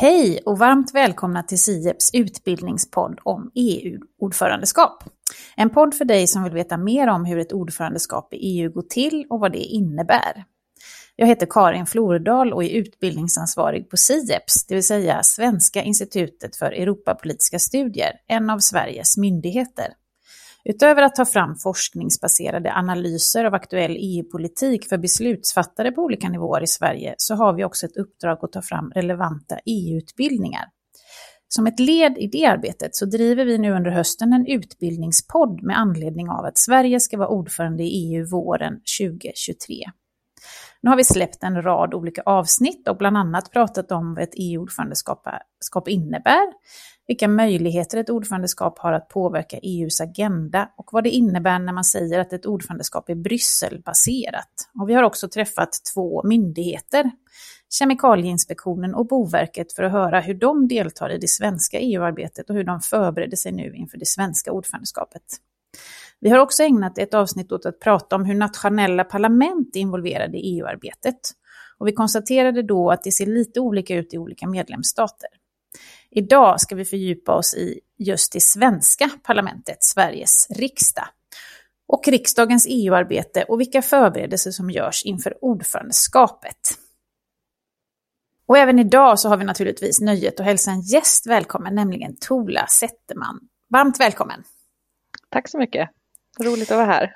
Hej och varmt välkomna till SIEPs utbildningspodd om EU-ordförandeskap. En podd för dig som vill veta mer om hur ett ordförandeskap i EU går till och vad det innebär. Jag heter Karin Flordal och är utbildningsansvarig på SIEPS, det vill säga Svenska institutet för Europapolitiska studier, en av Sveriges myndigheter. Utöver att ta fram forskningsbaserade analyser av aktuell EU-politik för beslutsfattare på olika nivåer i Sverige så har vi också ett uppdrag att ta fram relevanta EU-utbildningar. Som ett led i det arbetet så driver vi nu under hösten en utbildningspodd med anledning av att Sverige ska vara ordförande i EU våren 2023. Nu har vi släppt en rad olika avsnitt och bland annat pratat om vad ett EU-ordförandeskap innebär, vilka möjligheter ett ordförandeskap har att påverka EUs agenda och vad det innebär när man säger att ett ordförandeskap är Brysselbaserat. Och vi har också träffat två myndigheter, Kemikalieinspektionen och Boverket, för att höra hur de deltar i det svenska EU-arbetet och hur de förbereder sig nu inför det svenska ordförandeskapet. Vi har också ägnat ett avsnitt åt att prata om hur nationella parlament är involverade i EU-arbetet. Och vi konstaterade då att det ser lite olika ut i olika medlemsstater. Idag ska vi fördjupa oss i just det svenska parlamentet, Sveriges riksdag. Och riksdagens EU-arbete och vilka förberedelser som görs inför ordförandeskapet. Och även idag så har vi naturligtvis nöjet att hälsa en gäst välkommen, nämligen Tola Zetterman. Varmt välkommen! Tack så mycket! Roligt att vara här.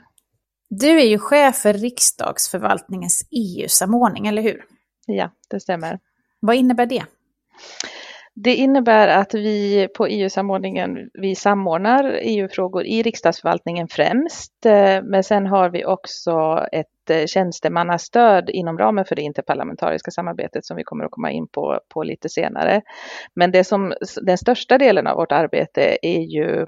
Du är ju chef för riksdagsförvaltningens EU-samordning, eller hur? Ja, det stämmer. Vad innebär det? Det innebär att vi på EU-samordningen, vi samordnar EU-frågor i riksdagsförvaltningen främst, eh, men sen har vi också ett eh, tjänstemannastöd inom ramen för det interparlamentariska samarbetet som vi kommer att komma in på, på lite senare. Men det som, den största delen av vårt arbete är ju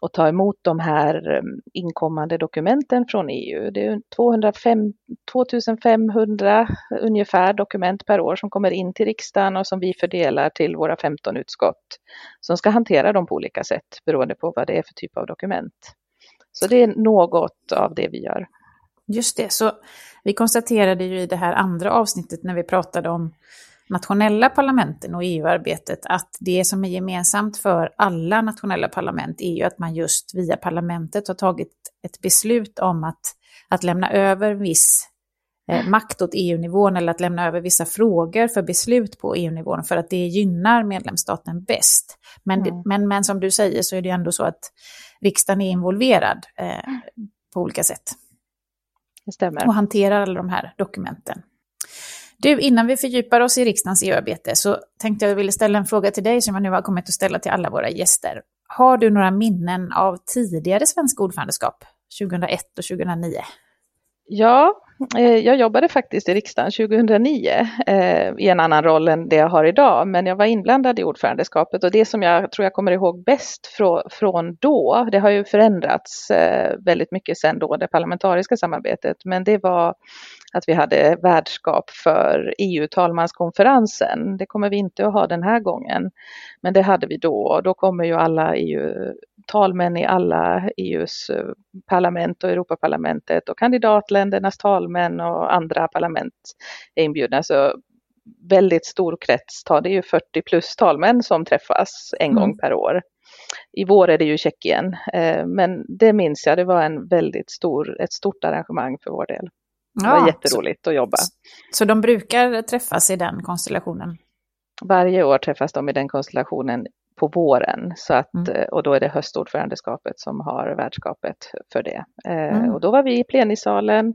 och ta emot de här um, inkommande dokumenten från EU. Det är 205, 2500 ungefär dokument per år som kommer in till riksdagen och som vi fördelar till våra 15 utskott som ska hantera dem på olika sätt beroende på vad det är för typ av dokument. Så det är något av det vi gör. Just det, så vi konstaterade ju i det här andra avsnittet när vi pratade om nationella parlamenten och EU-arbetet att det som är gemensamt för alla nationella parlament är ju att man just via parlamentet har tagit ett beslut om att, att lämna över viss eh, makt åt EU-nivån eller att lämna över vissa frågor för beslut på EU-nivån för att det gynnar medlemsstaten bäst. Men, mm. men, men som du säger så är det ändå så att riksdagen är involverad eh, på olika sätt. Det stämmer. Och hanterar alla de här dokumenten. Du, innan vi fördjupar oss i riksdagens EU-arbete så tänkte jag vilja ställa en fråga till dig som jag nu har kommit att ställa till alla våra gäster. Har du några minnen av tidigare svenska ordförandeskap, 2001 och 2009? Ja, eh, jag jobbade faktiskt i riksdagen 2009 eh, i en annan roll än det jag har idag, men jag var inblandad i ordförandeskapet och det som jag tror jag kommer ihåg bäst från då, det har ju förändrats eh, väldigt mycket sedan då, det parlamentariska samarbetet, men det var att vi hade värdskap för EU-talmanskonferensen. Det kommer vi inte att ha den här gången, men det hade vi då och då kommer ju alla EU EU-talmän i alla EUs eh, parlament och Europaparlamentet och kandidatländernas talmän och andra parlament är inbjudna. Så väldigt stor krets, det är ju 40 plus talmän som träffas en mm. gång per år. I vår är det ju Tjeckien, eh, men det minns jag, det var en väldigt stor, ett stort arrangemang för vår del. Det var jätteroligt så, att jobba. Så de brukar träffas i den konstellationen? Varje år träffas de i den konstellationen på våren. Så att, mm. Eh, och då är det höstordförandeskapet som har värdskapet för det. Eh, mm. Och då var vi i plenisalen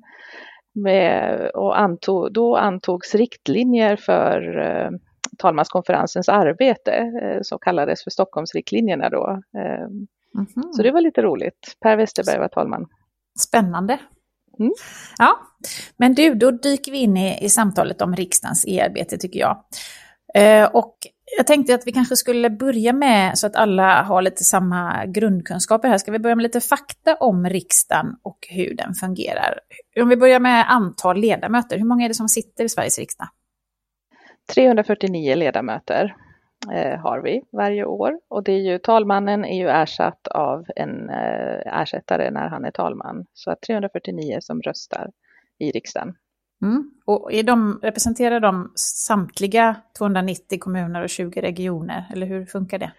med, och antog, då antogs riktlinjer för eh, talmanskonferensens arbete, eh, som kallades för Stockholmsriktlinjerna då. Eh, mm -hmm. Så det var lite roligt. Per Westerberg var talman. Spännande. Mm. Ja, men du, då dyker vi in i, i samtalet om riksdagens e-arbete tycker jag. Eh, och jag tänkte att vi kanske skulle börja med, så att alla har lite samma grundkunskaper här, ska vi börja med lite fakta om riksdagen och hur den fungerar. Om vi börjar med antal ledamöter, hur många är det som sitter i Sveriges riksdag? 349 ledamöter eh, har vi varje år och det är ju talmannen är ju ersatt av en eh, ersättare när han är talman. Så att 349 som röstar i riksdagen. Mm. Och är de, representerar de samtliga 290 kommuner och 20 regioner, eller hur funkar det?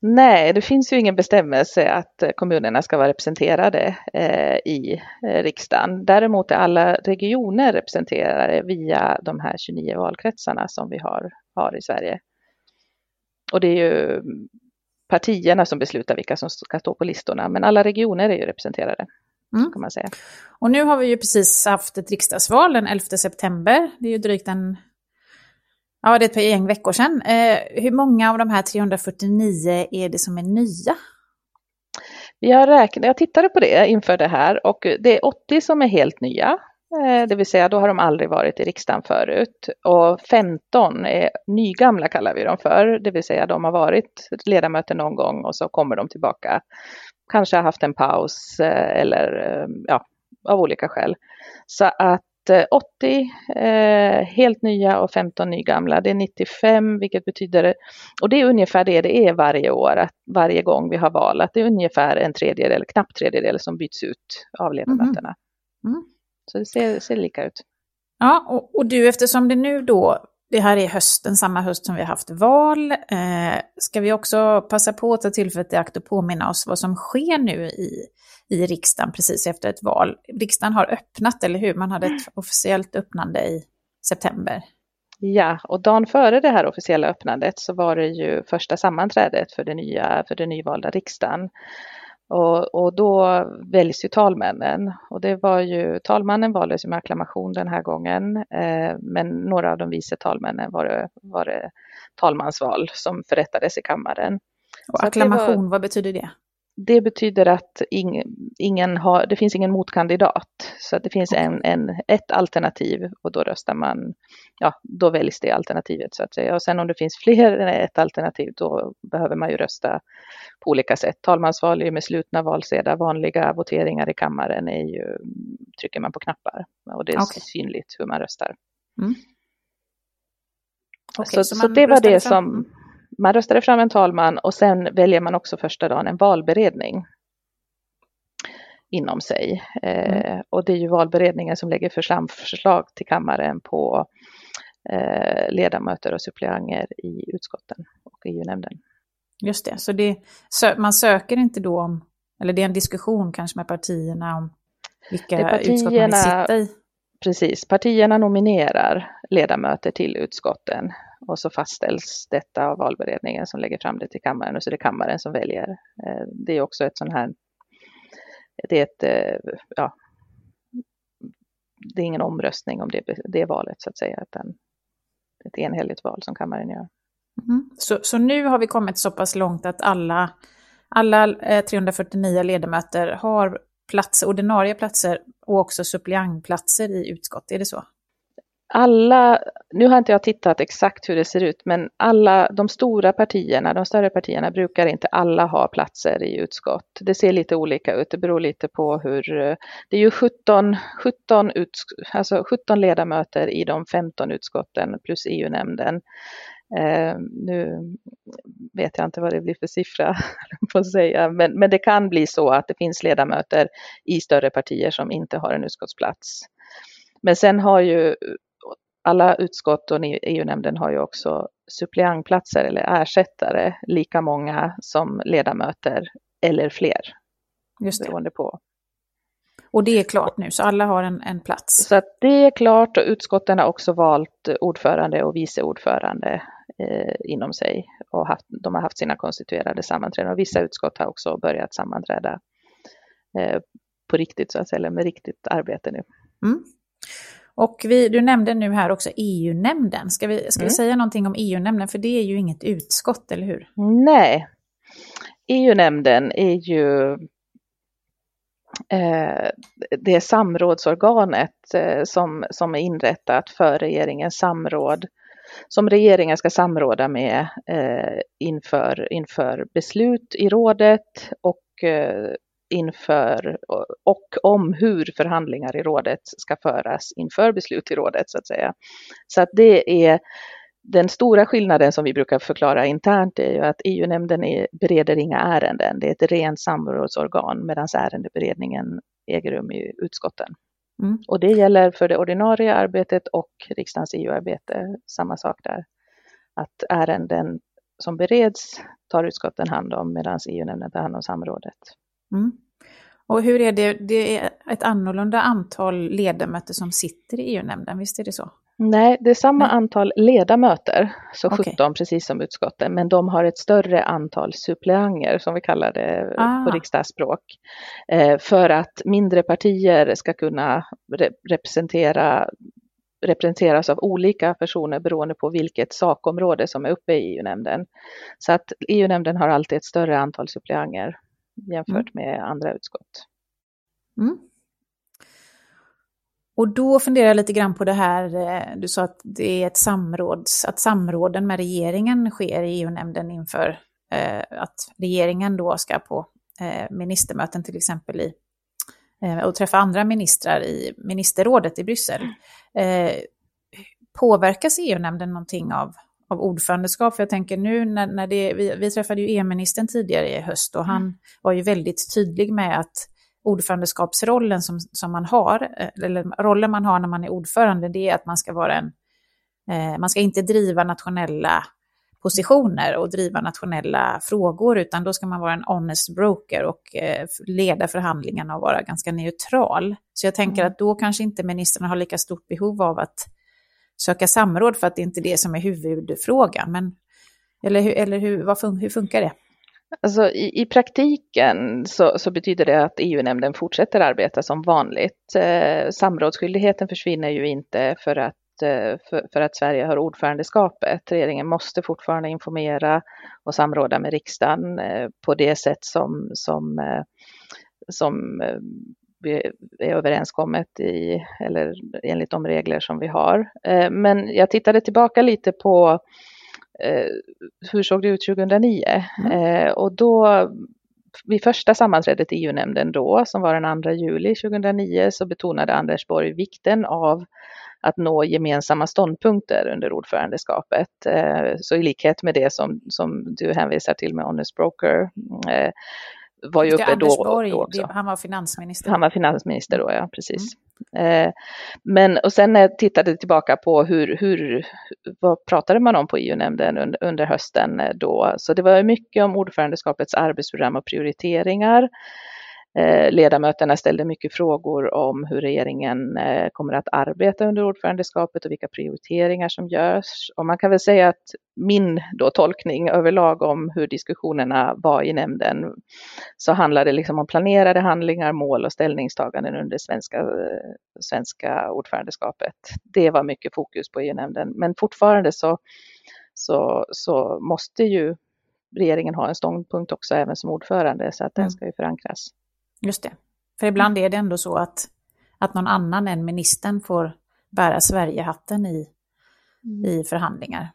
Nej, det finns ju ingen bestämmelse att eh, kommunerna ska vara representerade eh, i eh, riksdagen. Däremot är alla regioner representerade via de här 29 valkretsarna som vi har, har i Sverige. Och det är ju partierna som beslutar vilka som ska stå på listorna, men alla regioner är ju representerade. Mm. Kan man säga. Och nu har vi ju precis haft ett riksdagsval den 11 september. Det är ju drygt en Ja, det är ett gäng veckor sedan. Eh, hur många av de här 349 är det som är nya? Vi har räknat, jag tittade på det inför det här och det är 80 som är helt nya. Eh, det vill säga då har de aldrig varit i riksdagen förut. Och 15 är nygamla kallar vi dem för. Det vill säga de har varit ledamöter någon gång och så kommer de tillbaka. Kanske har haft en paus eh, eller eh, ja, av olika skäl. Så att 80 eh, helt nya och 15 nygamla. Det är 95 vilket betyder, och det är ungefär det det är varje år, att varje gång vi har val, att det är ungefär en tredjedel, knappt tredjedel som byts ut av ledamöterna. Mm. Mm. Så det ser, ser lika ut. Ja, och, och, du eftersom det nu då, det här är hösten, samma höst som vi har haft val, eh, ska vi också passa på att ta tillfället i akt och påminna oss vad som sker nu i i riksdagen precis efter ett val. Riksdagen har öppnat, eller hur? Man hade ett officiellt öppnande i september. Ja, och dagen före det här officiella öppnandet så var det ju första sammanträdet för, det nya, för den nyvalda riksdagen. Och, och, då väljs ju talmännen och det var ju, talmannen valdes med acklamation den här gången, eh, men några av de vice talmännen var det, var det talmansval som förrättades i kammaren. Och acklamation, var, vad betyder det? Det betyder att ing, ingen har, det finns ingen motkandidat. Så det finns en, en, ett alternativ och då röstar man, ja då väljs det alternativet så att säga. Och sen om det finns fler än ett alternativ då behöver man ju rösta på olika sätt. Talmansval är ju med slutna valsedlar, vanliga voteringar i kammaren är ju, trycker man på knappar och det är okay. synligt hur man röstar. Mm. Okay, så, så, så det var det som man röstade fram en talman och sen väljer man också första dagen en valberedning inom sig. Mm. Eh, och det är ju valberedningen som lägger förslag till kammaren på eh, ledamöter och suppleanter i utskotten och EU-nämnden. Just det, så det, man söker inte då om, eller det är en diskussion kanske med partierna om vilka partierna, utskott man vill sitta i? Precis, partierna nominerar ledamöter till utskotten och så fastställs detta av valberedningen som lägger fram det till kammaren och så är det kammaren som väljer. Eh, det är också ett sånt här, det är ett, eh, ja, det är ingen omröstning om det, det valet så att säga, utan ett enhälligt val som kammaren gör. Mm. Så, så nu har vi kommit så pass långt att alla, alla eh, 349 ledamöter har plats, ordinarie platser och också suppleantplatser i utskott, är det så? Alla, nu har inte jag tittat exakt hur det ser ut, men alla de stora partierna, de större partierna brukar inte alla ha platser i utskott. Det ser lite olika ut, det beror lite på hur, det är ju 17, 17, ut, alltså 17 ledamöter i de 15 utskotten plus EU-nämnden. Eh, nu vet jag inte vad det blir för siffra, på att säga. Men, men det kan bli så att det finns ledamöter i större partier som inte har en utskottsplats. Men sen har ju alla utskott och EU-nämnden har ju också suppleantplatser eller ersättare, lika många som ledamöter eller fler. Just det. Beroende på. Och det är klart nu, så alla har en, en plats? Så att det är klart och utskotten har också valt ordförande och vice ordförande eh, inom sig. Och haft, de har haft sina konstituerade sammanträden och vissa utskott har också börjat sammanträda eh, på riktigt, så att säga, eller med riktigt arbete nu. Mm. Och vi, du nämnde nu här också EU-nämnden. Ska, vi, ska mm. vi säga någonting om EU-nämnden? För det är ju inget utskott, eller hur? Nej. EU-nämnden är ju eh, det samrådsorganet eh, som, som är inrättat för regeringens samråd som regeringen ska samråda med eh, inför, inför beslut i rådet och eh, inför och om hur förhandlingar i rådet ska föras inför beslut i rådet så att säga. Så att det är den stora skillnaden som vi brukar förklara internt är ju att EU-nämnden bereder inga ärenden. Det är ett rent samrådsorgan medan ärendeberedningen äger rum i utskotten. Mm. Och det gäller för det ordinarie arbetet och riksdagens EU-arbete, samma sak där. Att ärenden som bereds tar utskotten hand om medan EU-nämnden tar hand om samrådet. Mm. Och hur är det, det är ett annorlunda antal ledamöter som sitter i EU-nämnden, visst är det så? Nej, det är samma Nej. antal ledamöter, så 17 okay. precis som utskotten, men de har ett större antal suppleanter som vi kallar det ah. på riksdagsspråk. Eh, för att mindre partier ska kunna representera representeras av olika personer beroende på vilket sakområde som är uppe i EU-nämnden. Så att EU-nämnden har alltid ett större antal suppleanter jämfört mm. med andra utskott. Mm. Och då funderar jag lite grann på det här, eh, du sa att det är ett samråd, att samråden med regeringen sker i EU-nämnden inför eh, att regeringen då ska på eh, ministermöten till exempel i, eh, och träffa andra ministrar i ministerrådet i Bryssel. Eh, påverkas EU-nämnden någonting av, av ordförandeskap? För jag tänker nu när, när det, vi, vi träffade ju EU-ministern tidigare i höst och han mm. var ju väldigt tydlig med att ordförandeskapsrollen som, som man har, eh, eller rollen man har när man är ordförande, det är att man ska vara en, eh, man ska inte driva nationella positioner och driva nationella frågor, utan då ska man vara en honest broker och eh, leda förhandlingarna och vara ganska neutral. Så jag tänker mm. att då kanske inte ministrarna har lika stort behov av att söka samråd för att det inte är det som är huvudfrågan. Men, eller eller hur, vad, hur funkar det? Alltså, i, i praktiken så, så, betyder det att EU-nämnden fortsätter arbeta som vanligt. Eh, samrådsskyldigheten försvinner ju inte för att, eh, för, för, att Sverige har ordförandeskapet. Regeringen måste fortfarande informera och samråda med riksdagen eh, på det sätt som, som, eh, som eh, är överenskommet i, eller enligt de regler som vi har. Eh, men jag tittade tillbaka lite på eh, hur såg det ut 2009? Mm. Eh, och då vid första sammanträdet i EU-nämnden då, som var den 2 juli 2009, så betonade Anders Borg vikten av att nå gemensamma ståndpunkter under ordförandeskapet. Så i likhet med det som, som du hänvisar till med Honest Broker var ju uppe Anders då, Borg, då också. Han var finansminister. Han var finansminister då, ja precis. Mm. Eh, men och sen när jag tittade tillbaka på hur, hur vad pratade man om på EU-nämnden under, under hösten eh, då, så det var mycket om ordförandeskapets arbetsprogram och prioriteringar. Eh, ledamöterna ställde mycket frågor om hur regeringen eh, kommer att arbeta under ordförandeskapet och vilka prioriteringar som görs. Och man kan väl säga att min då tolkning överlag om hur diskussionerna var i nämnden så handlade det liksom om planerade handlingar, mål och ställningstaganden under svenska, eh, svenska ordförandeskapet. Det var mycket fokus på EU-nämnden, men fortfarande så, så, så måste ju regeringen ha en ståndpunkt också även som ordförande så att den mm. ska ju förankras. Just det. För ibland är det ändå så att, att någon annan än ministern får bära Sverigehatten i, mm. i förhandlingar.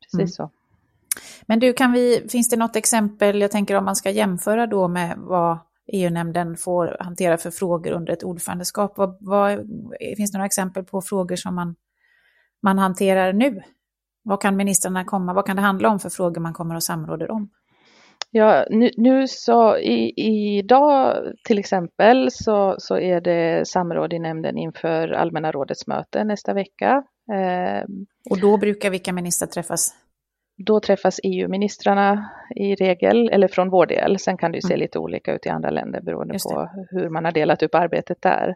Precis mm. så. Men du, kan vi, finns det något exempel, jag tänker om man ska jämföra då med vad EU-nämnden får hantera för frågor under ett ordförandeskap. Vad, vad, finns det några exempel på frågor som man, man hanterar nu? Vad kan ministrarna komma, vad kan det handla om för frågor man kommer att samråda om? Ja, nu, nu så i, idag till exempel så, så är det samråd i nämnden inför allmänna rådets möte nästa vecka. Eh, och då brukar vilka ministrar träffas? Då träffas EU-ministrarna i regel, eller från vår del. Sen kan det ju se mm. lite olika ut i andra länder beroende på hur man har delat upp arbetet där.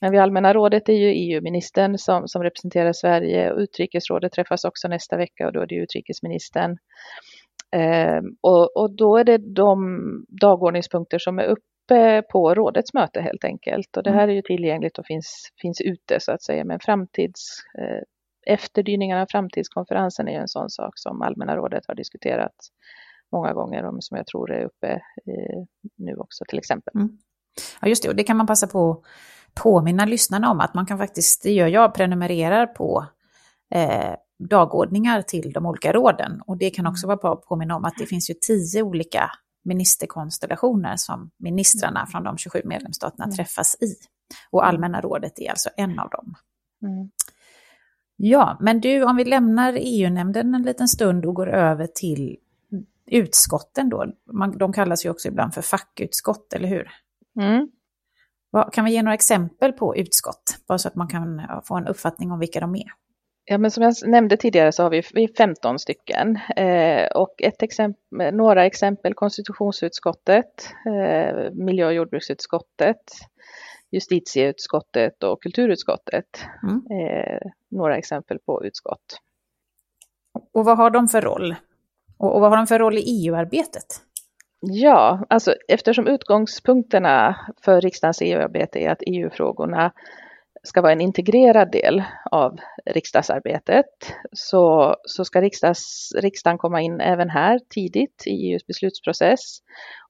Men vid allmänna rådet är ju EU-ministern som, som representerar Sverige utrikesrådet träffas också nästa vecka och då är det utrikesministern. Eh, och, och då är det de dagordningspunkter som är uppe på rådets möte helt enkelt. Och det här mm. är ju tillgängligt och finns, finns ute så att säga. Men framtids, eh, efterdyningarna av framtidskonferensen är ju en sån sak som allmänna rådet har diskuterat många gånger och som jag tror är uppe eh, nu också till exempel. Mm. Ja just det, och det kan man passa på att påminna lyssnarna om att man kan faktiskt, det gör jag, prenumererar på eh, dagordningar till de olika råden. Och det kan också mm. vara bra att påminna om att det finns ju tio olika ministerkonstellationer som ministrarna från de 27 medlemsstaterna mm. träffas i. Och mm. allmänna rådet är alltså en av dem. Mm. Ja, men du, om vi lämnar EU-nämnden en liten stund och går över till utskotten då. Man, de kallas ju också ibland för fackutskott, eller hur? Mm. Kan vi ge några exempel på utskott? Bara så att man kan få en uppfattning om vilka de är. Ja, men som jag nämnde tidigare så har vi 15 stycken. Eh, och ett exempel, några exempel, konstitutionsutskottet, eh, miljö och jordbruksutskottet, justitieutskottet och kulturutskottet. Mm. Eh, några exempel på utskott. Och vad har de för roll? Och, och vad har de för roll i EU-arbetet? Ja, alltså eftersom utgångspunkterna för riksdagens EU-arbete är att EU-frågorna ska vara en integrerad del av riksdagsarbetet så, så ska riksdags, riksdagen komma in även här tidigt i EUs beslutsprocess.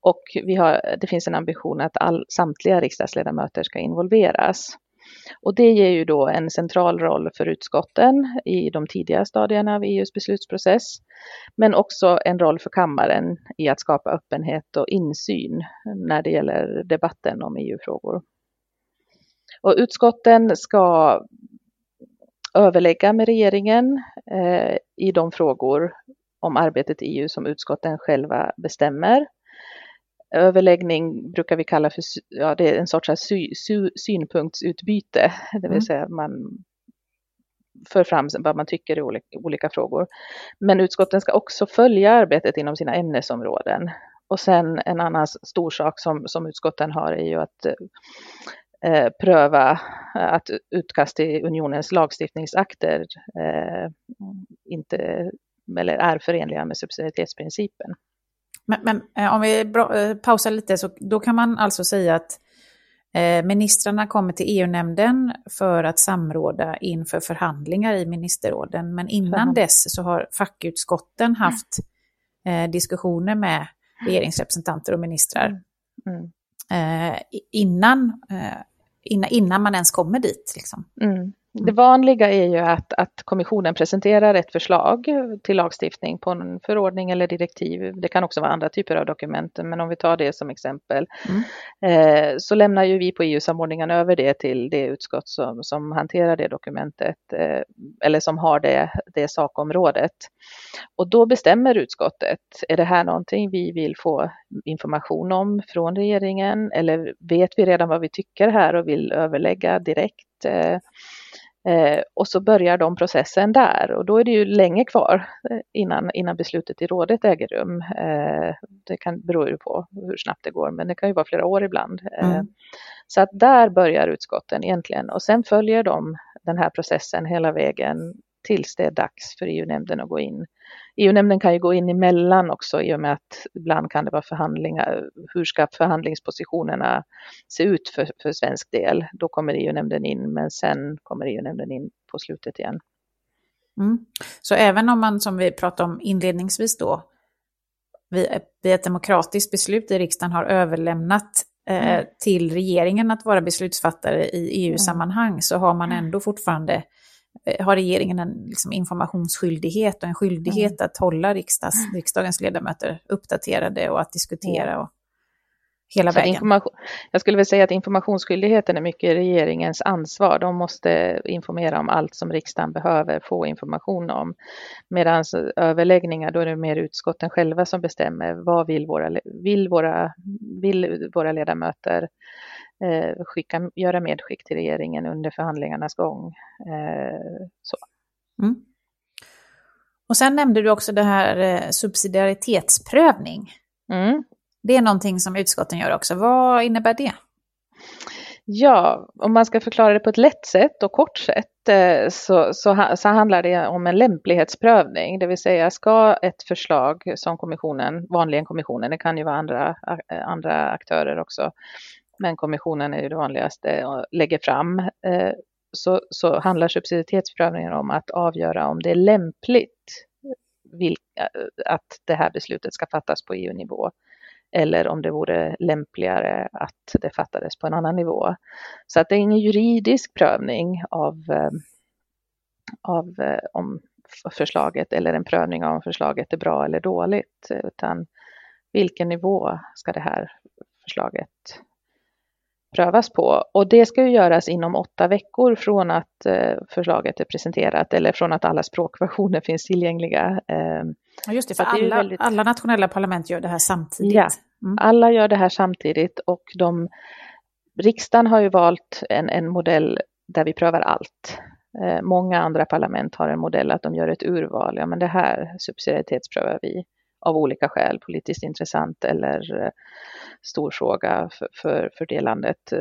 Och vi har, det finns en ambition att all, samtliga riksdagsledamöter ska involveras. Och det ger ju då en central roll för utskotten i de tidiga stadierna av EUs beslutsprocess, men också en roll för kammaren i att skapa öppenhet och insyn när det gäller debatten om EU-frågor. Och utskotten ska överlägga med regeringen eh, i de frågor om arbetet i EU som utskotten själva bestämmer. Överläggning brukar vi kalla för ja, det är en sorts sy, sy, synpunktsutbyte, det vill mm. säga man för fram vad man tycker i olika, olika frågor. Men utskotten ska också följa arbetet inom sina ämnesområden. Och sen en annan stor sak som, som utskotten har är ju att eh, pröva att utkast till unionens lagstiftningsakter eh, inte eller är förenliga med subsidiaritetsprincipen. Men, men eh, om vi eh, pausar lite, så då kan man alltså säga att eh, ministrarna kommer till EU-nämnden för att samråda inför förhandlingar i ministerråden. Men innan dess så har fackutskotten haft diskussioner med regeringsrepresentanter och ministrar. Mm. innan, innan, innan man ens kommer dit. Liksom. Mm. Det vanliga är ju att, att kommissionen presenterar ett förslag till lagstiftning på en förordning eller direktiv. Det kan också vara andra typer av dokument, men om vi tar det som exempel, mm. eh, så lämnar ju vi på EU-samordningen över det till det utskott som, som hanterar det dokumentet, eh, eller som har det, det sakområdet. Och då bestämmer utskottet, är det här någonting vi vill få information om från regeringen, eller vet vi redan vad vi tycker här och vill överlägga direkt? Eh, och så börjar de processen där och då är det ju länge kvar eh, innan, innan beslutet i rådet äger rum. Eh, det kan, beror ju på hur snabbt det går, men det kan ju vara flera år ibland. Eh, mm. Så att där börjar utskotten egentligen och sen följer de den här processen hela vägen tills det är dags för EU-nämnden att gå in. EU-nämnden kan ju gå in emellan också i och med att ibland kan det vara förhandlingar. Hur ska förhandlingspositionerna se ut för, för svensk del? Då kommer EU-nämnden in men sen kommer EU-nämnden in på slutet igen. Mm. Så även om man som vi pratade om inledningsvis då vid ett demokratiskt beslut i riksdagen har överlämnat eh, mm. till regeringen att vara beslutsfattare i EU-sammanhang så har man ändå fortfarande har regeringen en liksom, informationsskyldighet och en skyldighet mm. att hålla riksdags, riksdagens ledamöter uppdaterade och att diskutera och hela Så vägen. Jag skulle vilja säga att informationsskyldigheten är mycket regeringens ansvar. De måste informera om allt som riksdagen behöver få information om. Medan överläggningar, då är det mer utskotten själva som bestämmer vad vill våra, vill våra, vill våra ledamöter eh, skicka, göra medskick till regeringen under förhandlingarnas gång. Eh, så. Mm. Och sen nämnde du också det här eh, subsidiaritetsprövning. Mm. Det är någonting som utskotten gör också. Vad innebär det? Ja, om man ska förklara det på ett lätt sätt och kort sätt eh, så, så, så, handlar det om en lämplighetsprövning, det vill säga ska ett förslag som kommissionen, vanligen kommissionen, det kan ju vara andra, eh, andra aktörer också, men kommissionen är ju det vanligaste och lägger fram, eh, så, så handlar subsidiaritetsprövningen om att avgöra om det är lämpligt vilka, eh, att det här beslutet ska fattas på EU-nivå eller om det vore lämpligare att det fattades på en annan nivå. Så att det är ingen juridisk prövning av, eh, av eh, om förslaget eller en prövning av om förslaget är bra eller dåligt, utan vilken nivå ska det här förslaget prövas på. Och det ska ju göras inom åtta veckor från att eh, förslaget är presenterat eller från att alla språkversioner finns tillgängliga. Eh, ja, just det, för alla, det väldigt... alla nationella parlament gör det här samtidigt. Ja, mm. alla gör det här samtidigt och de riksdagen har ju valt en, en modell där vi prövar allt. Eh, många andra parlament har en modell att de gör ett urval. Ja, men det här subsidiaritetsprövar vi av olika skäl, politiskt intressant eller eh, stor fråga för, för, för det landet.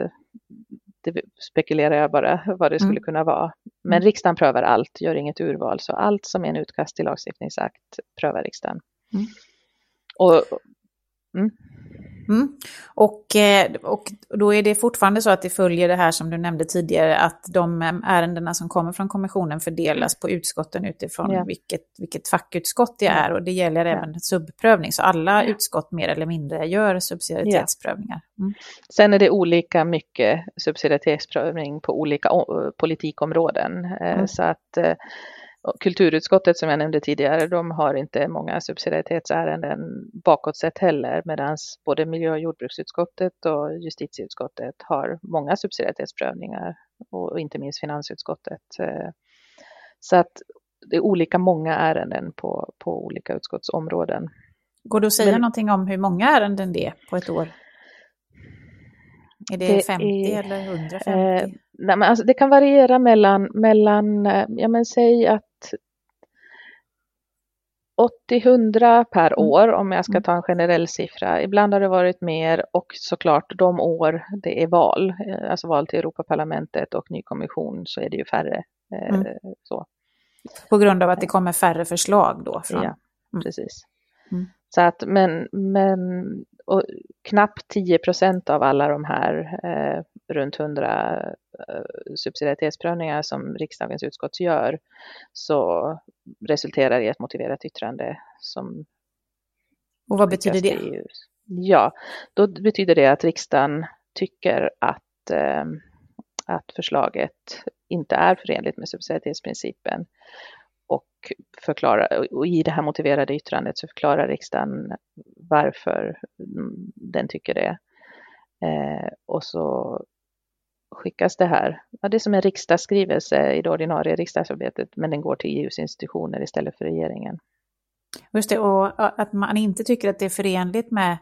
Det spekulerar jag bara vad det skulle mm. kunna vara. Men mm. riksdagen prövar allt, gör inget urval, så allt som är en utkast till lagstiftningsakt prövar riksdagen. Mm. Och, mm. Mm. Och, eh, och då är det fortfarande så att det följer det här som du nämnde tidigare, att de eh, ärendena som kommer från kommissionen fördelas på utskotten utifrån ja. vilket, vilket fackutskott det är. Och det gäller ja. även subprövning, så alla ja. utskott mer eller mindre gör subsidiaritetsprövningar. Mm. Sen är det olika mycket subsidiaritetsprövning på olika politikområden. Eh, mm. Så att Kulturutskottet som jag nämnde tidigare, de har inte många subsidiaritetsärenden bakåt sett heller, medan både miljö och jordbruksutskottet och justitieutskottet har många subsidiaritetsprövningar och inte minst finansutskottet. Eh, så att det är olika många ärenden på, på olika utskottsområden. Går det att säga Men, någonting om hur många ärenden det är på ett år? Är det, det 50 är, eller 150? Nej, men alltså, det kan variera mellan, mellan eh, ja men säg att 80-100 per mm. år om jag ska mm. ta en generell siffra. Ibland har det varit mer och såklart de år det är val, eh, alltså val till Europaparlamentet och ny kommission så är det ju färre. Eh, mm. Så. På grund av att det kommer färre förslag då? Från... Ja, mm. precis. Mm. Så att, men, men och knappt 10 procent av alla de här eh, runt 100 eh, subsidiaritetsprövningar som riksdagens utskott gör så resulterar i ett motiverat yttrande som Och vad betyder det? Ja, då betyder det att riksdagen tycker att, eh, att förslaget inte är förenligt med subsidiaritetsprincipen förklara, och i det här motiverade yttrandet så förklarar riksdagen varför den tycker det. Eh, och så skickas det här, ja, det är som en riksdagsskrivelse i det ordinarie riksdagsarbetet, men den går till EUs institutioner istället för regeringen. Just det, och att man inte tycker att det är förenligt med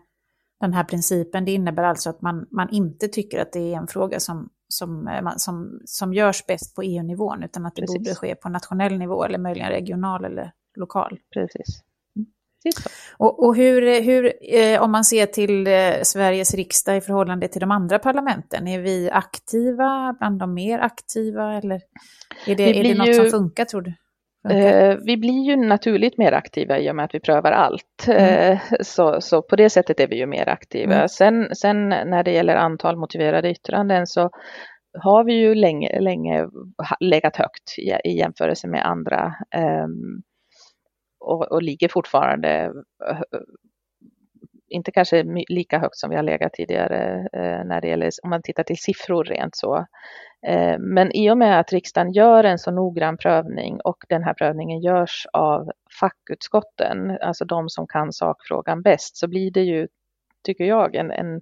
den här principen, det innebär alltså att man, man inte tycker att det är en fråga som som, eh, som, som görs bäst på EU-nivån, utan att det Precis. borde ske på nationell nivå eller möjligen regional eller lokal. Precis. Mm. Och, och, hur, hur eh, om man ser till eh, Sveriges riksdag i förhållande till de andra parlamenten, är vi aktiva, bland de mer aktiva eller är det, är det något ju... som funkar tror du? Eh, vi blir ju naturligt mer aktiva i och med att vi prövar allt. Mm. Eh, så, så på det sättet är vi ju mer aktiva. Mm. Sen, sen när det gäller antal motiverade yttranden så har vi ju länge, länge legat högt i, i jämförelse med andra um, och, och ligger fortfarande inte kanske lika högt som vi har legat tidigare eh, när det gäller, om man tittar till siffror rent så. Eh, men i och med att riksdagen gör en så noggrann prövning och den här prövningen görs av fackutskotten, alltså de som kan sakfrågan bäst, så blir det ju, tycker jag, en, en,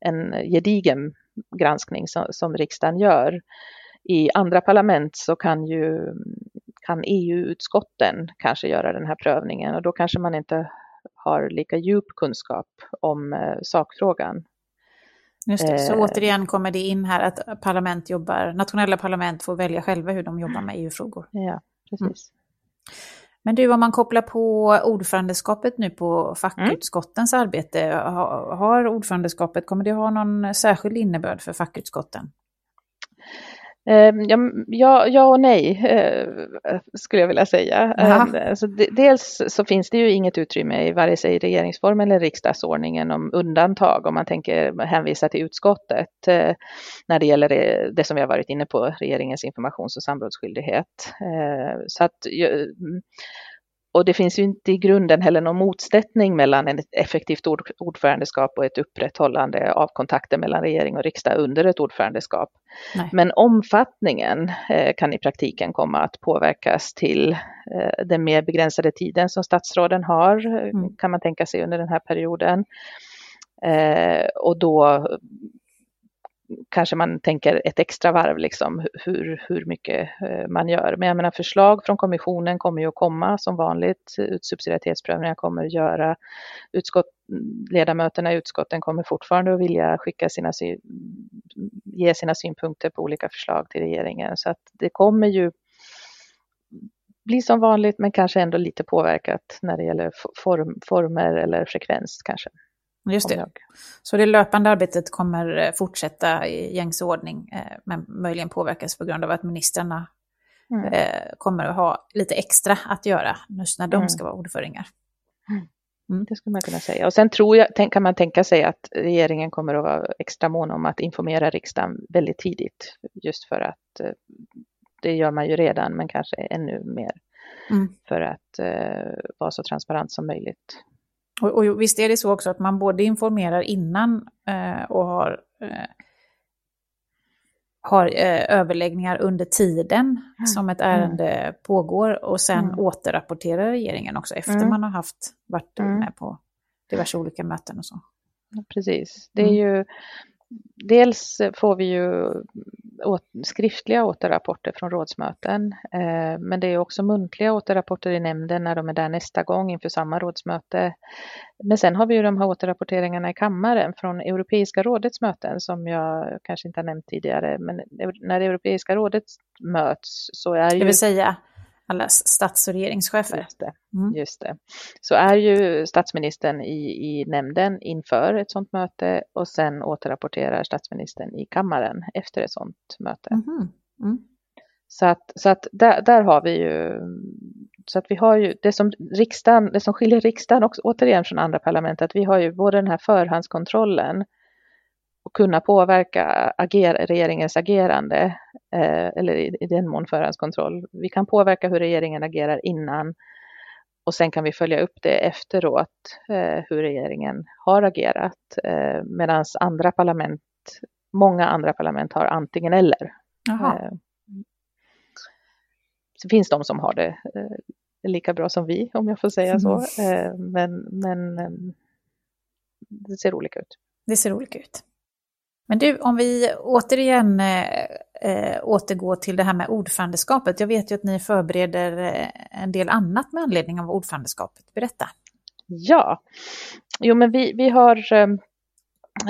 en gedigen granskning som, som riksdagen gör. I andra parlament så kan ju kan EU-utskotten kanske göra den här prövningen och då kanske man inte har lika djup kunskap om eh, sakfrågan. Just det. Så eh, återigen kommer det in här att parlament jobbar, nationella parlament får välja själva hur de jobbar med EU-frågor. Ja, precis. Mm. Men du, om man kopplar på ordförandeskapet nu på fackutskottens mm. arbete, har ordförandeskapet, kommer det ha någon särskild innebörd för fackutskotten? Ehm, ja, ja och nej eh, skulle jag vilja säga. Alltså, dels så finns det ju inget utrymme i vare sig regeringsformen eller riksdagsordningen om undantag om man tänker hänvisa till utskottet eh, när det gäller det, det som vi har varit inne på, regeringens informations och samrådsskyldighet. Så att och det finns ju inte i grunden heller någon motsättning mellan ett effektivt ord, ordförandeskap och ett upprätthållande av kontakter mellan regering och riksdag under ett ordförandeskap. Nej. Men omfattningen eh, kan i praktiken komma att påverkas till eh, den mer begränsade tiden som statsråden har, mm. kan man tänka sig under den här perioden. Eh, och då kanske man tänker ett extra varv, liksom, hur, hur mycket eh, man gör. Men jag menar förslag från kommissionen kommer ju att komma som vanligt. Subsidiaritetsprövningar kommer att göra. Utskott, ledamöterna i utskotten kommer fortfarande att vilja skicka sina, ge sina synpunkter på olika förslag till regeringen. Så att det kommer ju bli som vanligt men kanske ändå lite påverkat när det gäller form, former eller frekvens kanske. Just det. Så det löpande arbetet kommer eh, fortsätta i gängse ordning, eh, men möjligen påverkas på grund av att ministrarna mm. Eh, kommer att ha lite extra att göra just när de mm. ska vara ordföringar. Mm. mm. Det skulle man kunna säga. Och sen tror jag, kan man tänka sig att regeringen kommer att vara extra mån om att informera riksdagen väldigt tidigt. Just för att det gör man ju redan, men kanske ännu mer. Mm. För att vara så transparent som möjligt. Och, och visst är det så också att man både informerar innan eh, och har, eh, har eh, överläggningar under tiden mm. som ett ärende mm. pågår och sen mm. återrapporterar regeringen också efter mm. man har haft, varit mm. med på diverse olika möten och så. Precis, det är mm. ju dels får vi ju skriftliga återrapporter från rådsmöten, eh, men det är också muntliga återrapporter i nämnden när de är där nästa gång inför samma rådsmöte. Men sen har vi ju de här återrapporteringarna i kammaren från Europeiska rådets möten som jag kanske inte har nämnt tidigare, men när Europeiska rådet möts så är ju... Det vill säga alla stats och regeringschefer. Just det, mm. just det. Så är ju statsministern i, i nämnden inför ett sådant möte och sen återrapporterar statsministern i kammaren efter ett sådant möte. Mm. Mm. Så att, så att där, där har vi ju, så att vi har ju det som riksdagen, det som skiljer riksdagen också, återigen från andra parlament, att vi har ju både den här förhandskontrollen och kunna påverka ager, regeringens agerande, eh, eller i, i den mån förhandskontroll. Vi kan påverka hur regeringen agerar innan och sen kan vi följa upp det efteråt, eh, hur regeringen har agerat. Eh, Medan andra parlament, många andra parlament har antingen eller. Eh, så finns de som har det eh, lika bra som vi, om jag får säga så. Mm. Eh, men, men eh, det ser olika ut. Det ser olika ut. Men du, om vi återigen eh, eh, återgår till det här med ordförandeskapet. Jag vet ju att ni förbereder eh, en del annat med anledning av ordförandeskapet. Berätta. Ja, jo men vi, vi har eh,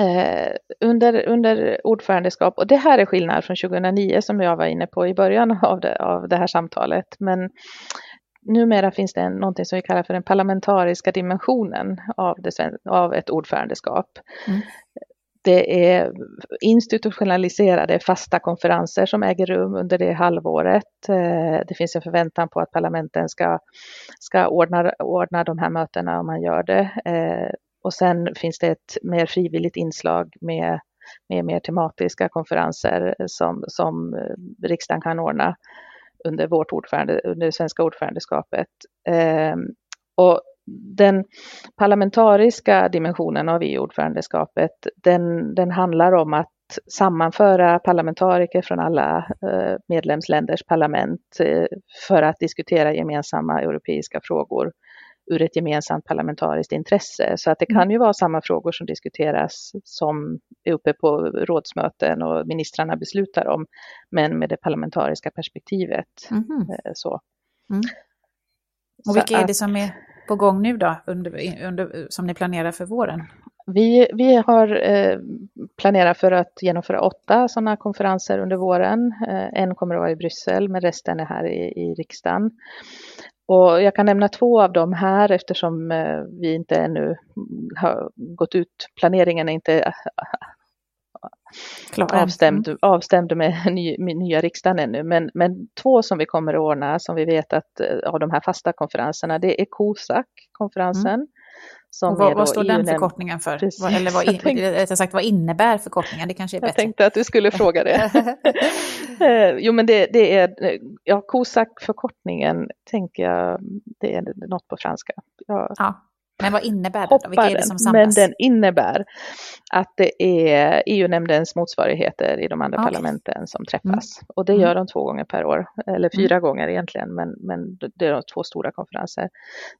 eh under, under ordförandeskap, och det här är skillnad från 2009 som jag var inne på i början av det, av det här samtalet, men numera finns det något som vi kallar för den parlamentariska dimensionen av, det, av ett ordförandeskap. Mm. Det är institutionaliserade fasta konferenser som äger rum under det halvåret. Eh, det finns en förväntan på att parlamenten ska, ska ordna, ordna de här mötena om man gör det. Eh, och sen finns det ett mer frivilligt inslag med, med mer tematiska konferenser som, som eh, riksdagen kan ordna under, vårt ordförande, under det svenska ordförandeskapet. Och den parlamentariska dimensionen av EU-ordförandeskapet, den, den handlar om att sammanföra parlamentariker från alla eh, medlemsländers parlament eh, för att diskutera gemensamma europeiska frågor ur ett gemensamt parlamentariskt intresse. Så att det kan ju vara samma frågor som diskuteras som är uppe på rådsmöten och ministrarna beslutar om, men med det parlamentariska perspektivet. Mm. Så. Mm. Och vilka är det som är på gång nu då, under, under, som ni planerar för våren? Vi, vi har eh, planerat för att genomföra åtta sådana konferenser under våren. Eh, en kommer att vara i Bryssel, men resten är här i, i riksdagen. Och jag kan nämna två av dem här eftersom eh, vi inte ännu har gått ut, planeringen är inte avstämd, mm. avstämd med, ny, med nya riksdagen ännu. Men, men två som vi kommer att ordna som vi vet att eh, av de här fasta konferenserna det är COSAC-konferensen. Mm. Som vad, vad står den förkortningen för? Precis. Eller vad, in, tänkte, sagt, vad innebär förkortningen? Det kanske är bättre. Jag tänkte att du skulle fråga det. Eh, jo men det, det, är, ja COSAC-förkortningen tänker jag, det är något på franska. Jag, ja. Men vad innebär det? Vilka är det som samlas? Men den innebär att det är EU-nämndens motsvarigheter i de andra okay. parlamenten som träffas. Mm. Och det gör mm. de två gånger per år, eller fyra mm. gånger egentligen, men, men det är två stora konferenser.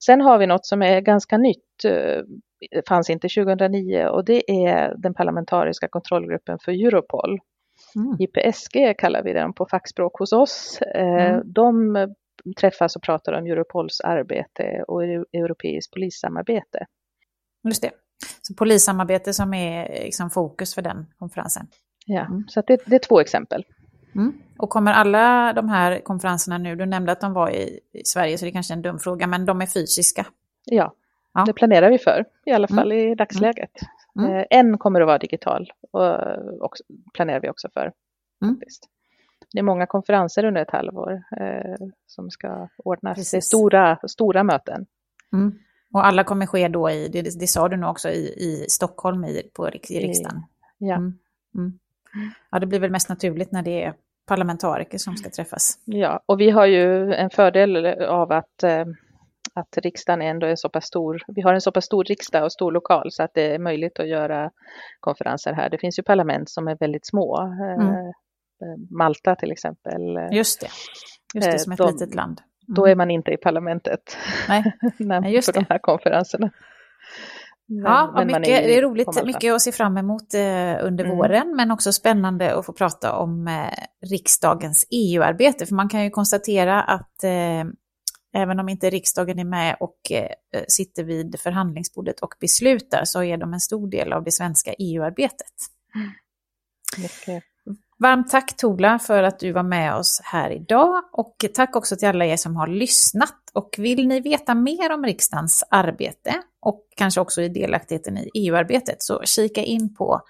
Sen har vi något som är ganska nytt, eh, fanns inte 2009, och det är den parlamentariska kontrollgruppen för Europol. Mm. IPSG kallar vi den på fackspråk hos oss. Eh, mm. De träffas och pratar om Europols arbete och europeiskt polissamarbete. Just det. Så polissamarbete som är liksom fokus för den konferensen. Ja, mm. så det, det, är två exempel. Mm. Och kommer alla de här konferenserna nu, du nämnde att de var i, i, Sverige så det är kanske är en dum fråga, men de är fysiska? Ja, ja. det planerar vi för, i alla fall mm. i dagsläget. Mm. Eh, en kommer att vara digital och också, planerar vi också för. Mm. Faktiskt. Det är många konferenser under ett halvår eh, som ska ordnas. Precis. Det är stora, stora möten. Mm. Och alla kommer ske då i, det, det sa du nog också, i, i Stockholm i, på, i riksdagen? Ja. Mm. Mm. Ja, det blir väl mest naturligt när det är parlamentariker som ska träffas. Ja, och vi har ju en fördel av att, eh, att riksdagen ändå är så pass stor. Vi har en så pass stor riksdag och stor lokal så att det är möjligt att göra konferenser här. Det finns ju parlament som är väldigt små. Eh, mm. Malta till exempel. Just det, Just det som ett de, litet land. Mm. Då är man inte i parlamentet Nej. Nej, just för de här konferenserna. Men, ja, men mycket, är det är roligt, mycket att se fram emot eh, under mm. våren, men också spännande att få prata om eh, riksdagens EU-arbete. För man kan ju konstatera att eh, även om inte riksdagen är med och eh, sitter vid förhandlingsbordet och beslutar, så är de en stor del av det svenska EU-arbetet. Mm. Mycket. Varmt tack Tola för att du var med oss här idag och tack också till alla er som har lyssnat. Och vill ni veta mer om riksdagens arbete och kanske också i delaktigheten i EU-arbetet så kika in på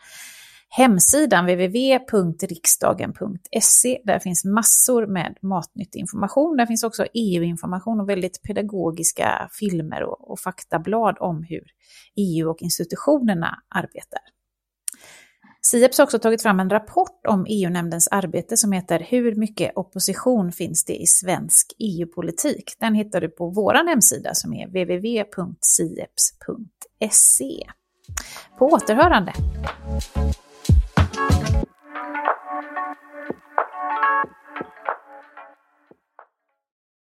hemsidan www.riksdagen.se. Där finns massor med matnyttig information. Där finns också EU-information och väldigt pedagogiska filmer och, och faktablad om hur EU och institutionerna arbetar. Sieps har också tagit fram en rapport om EU-nämndens arbete som heter Hur mycket opposition finns det i svensk EU-politik? Den hittar du på vår hemsida som är www.sieps.se. På återhörande!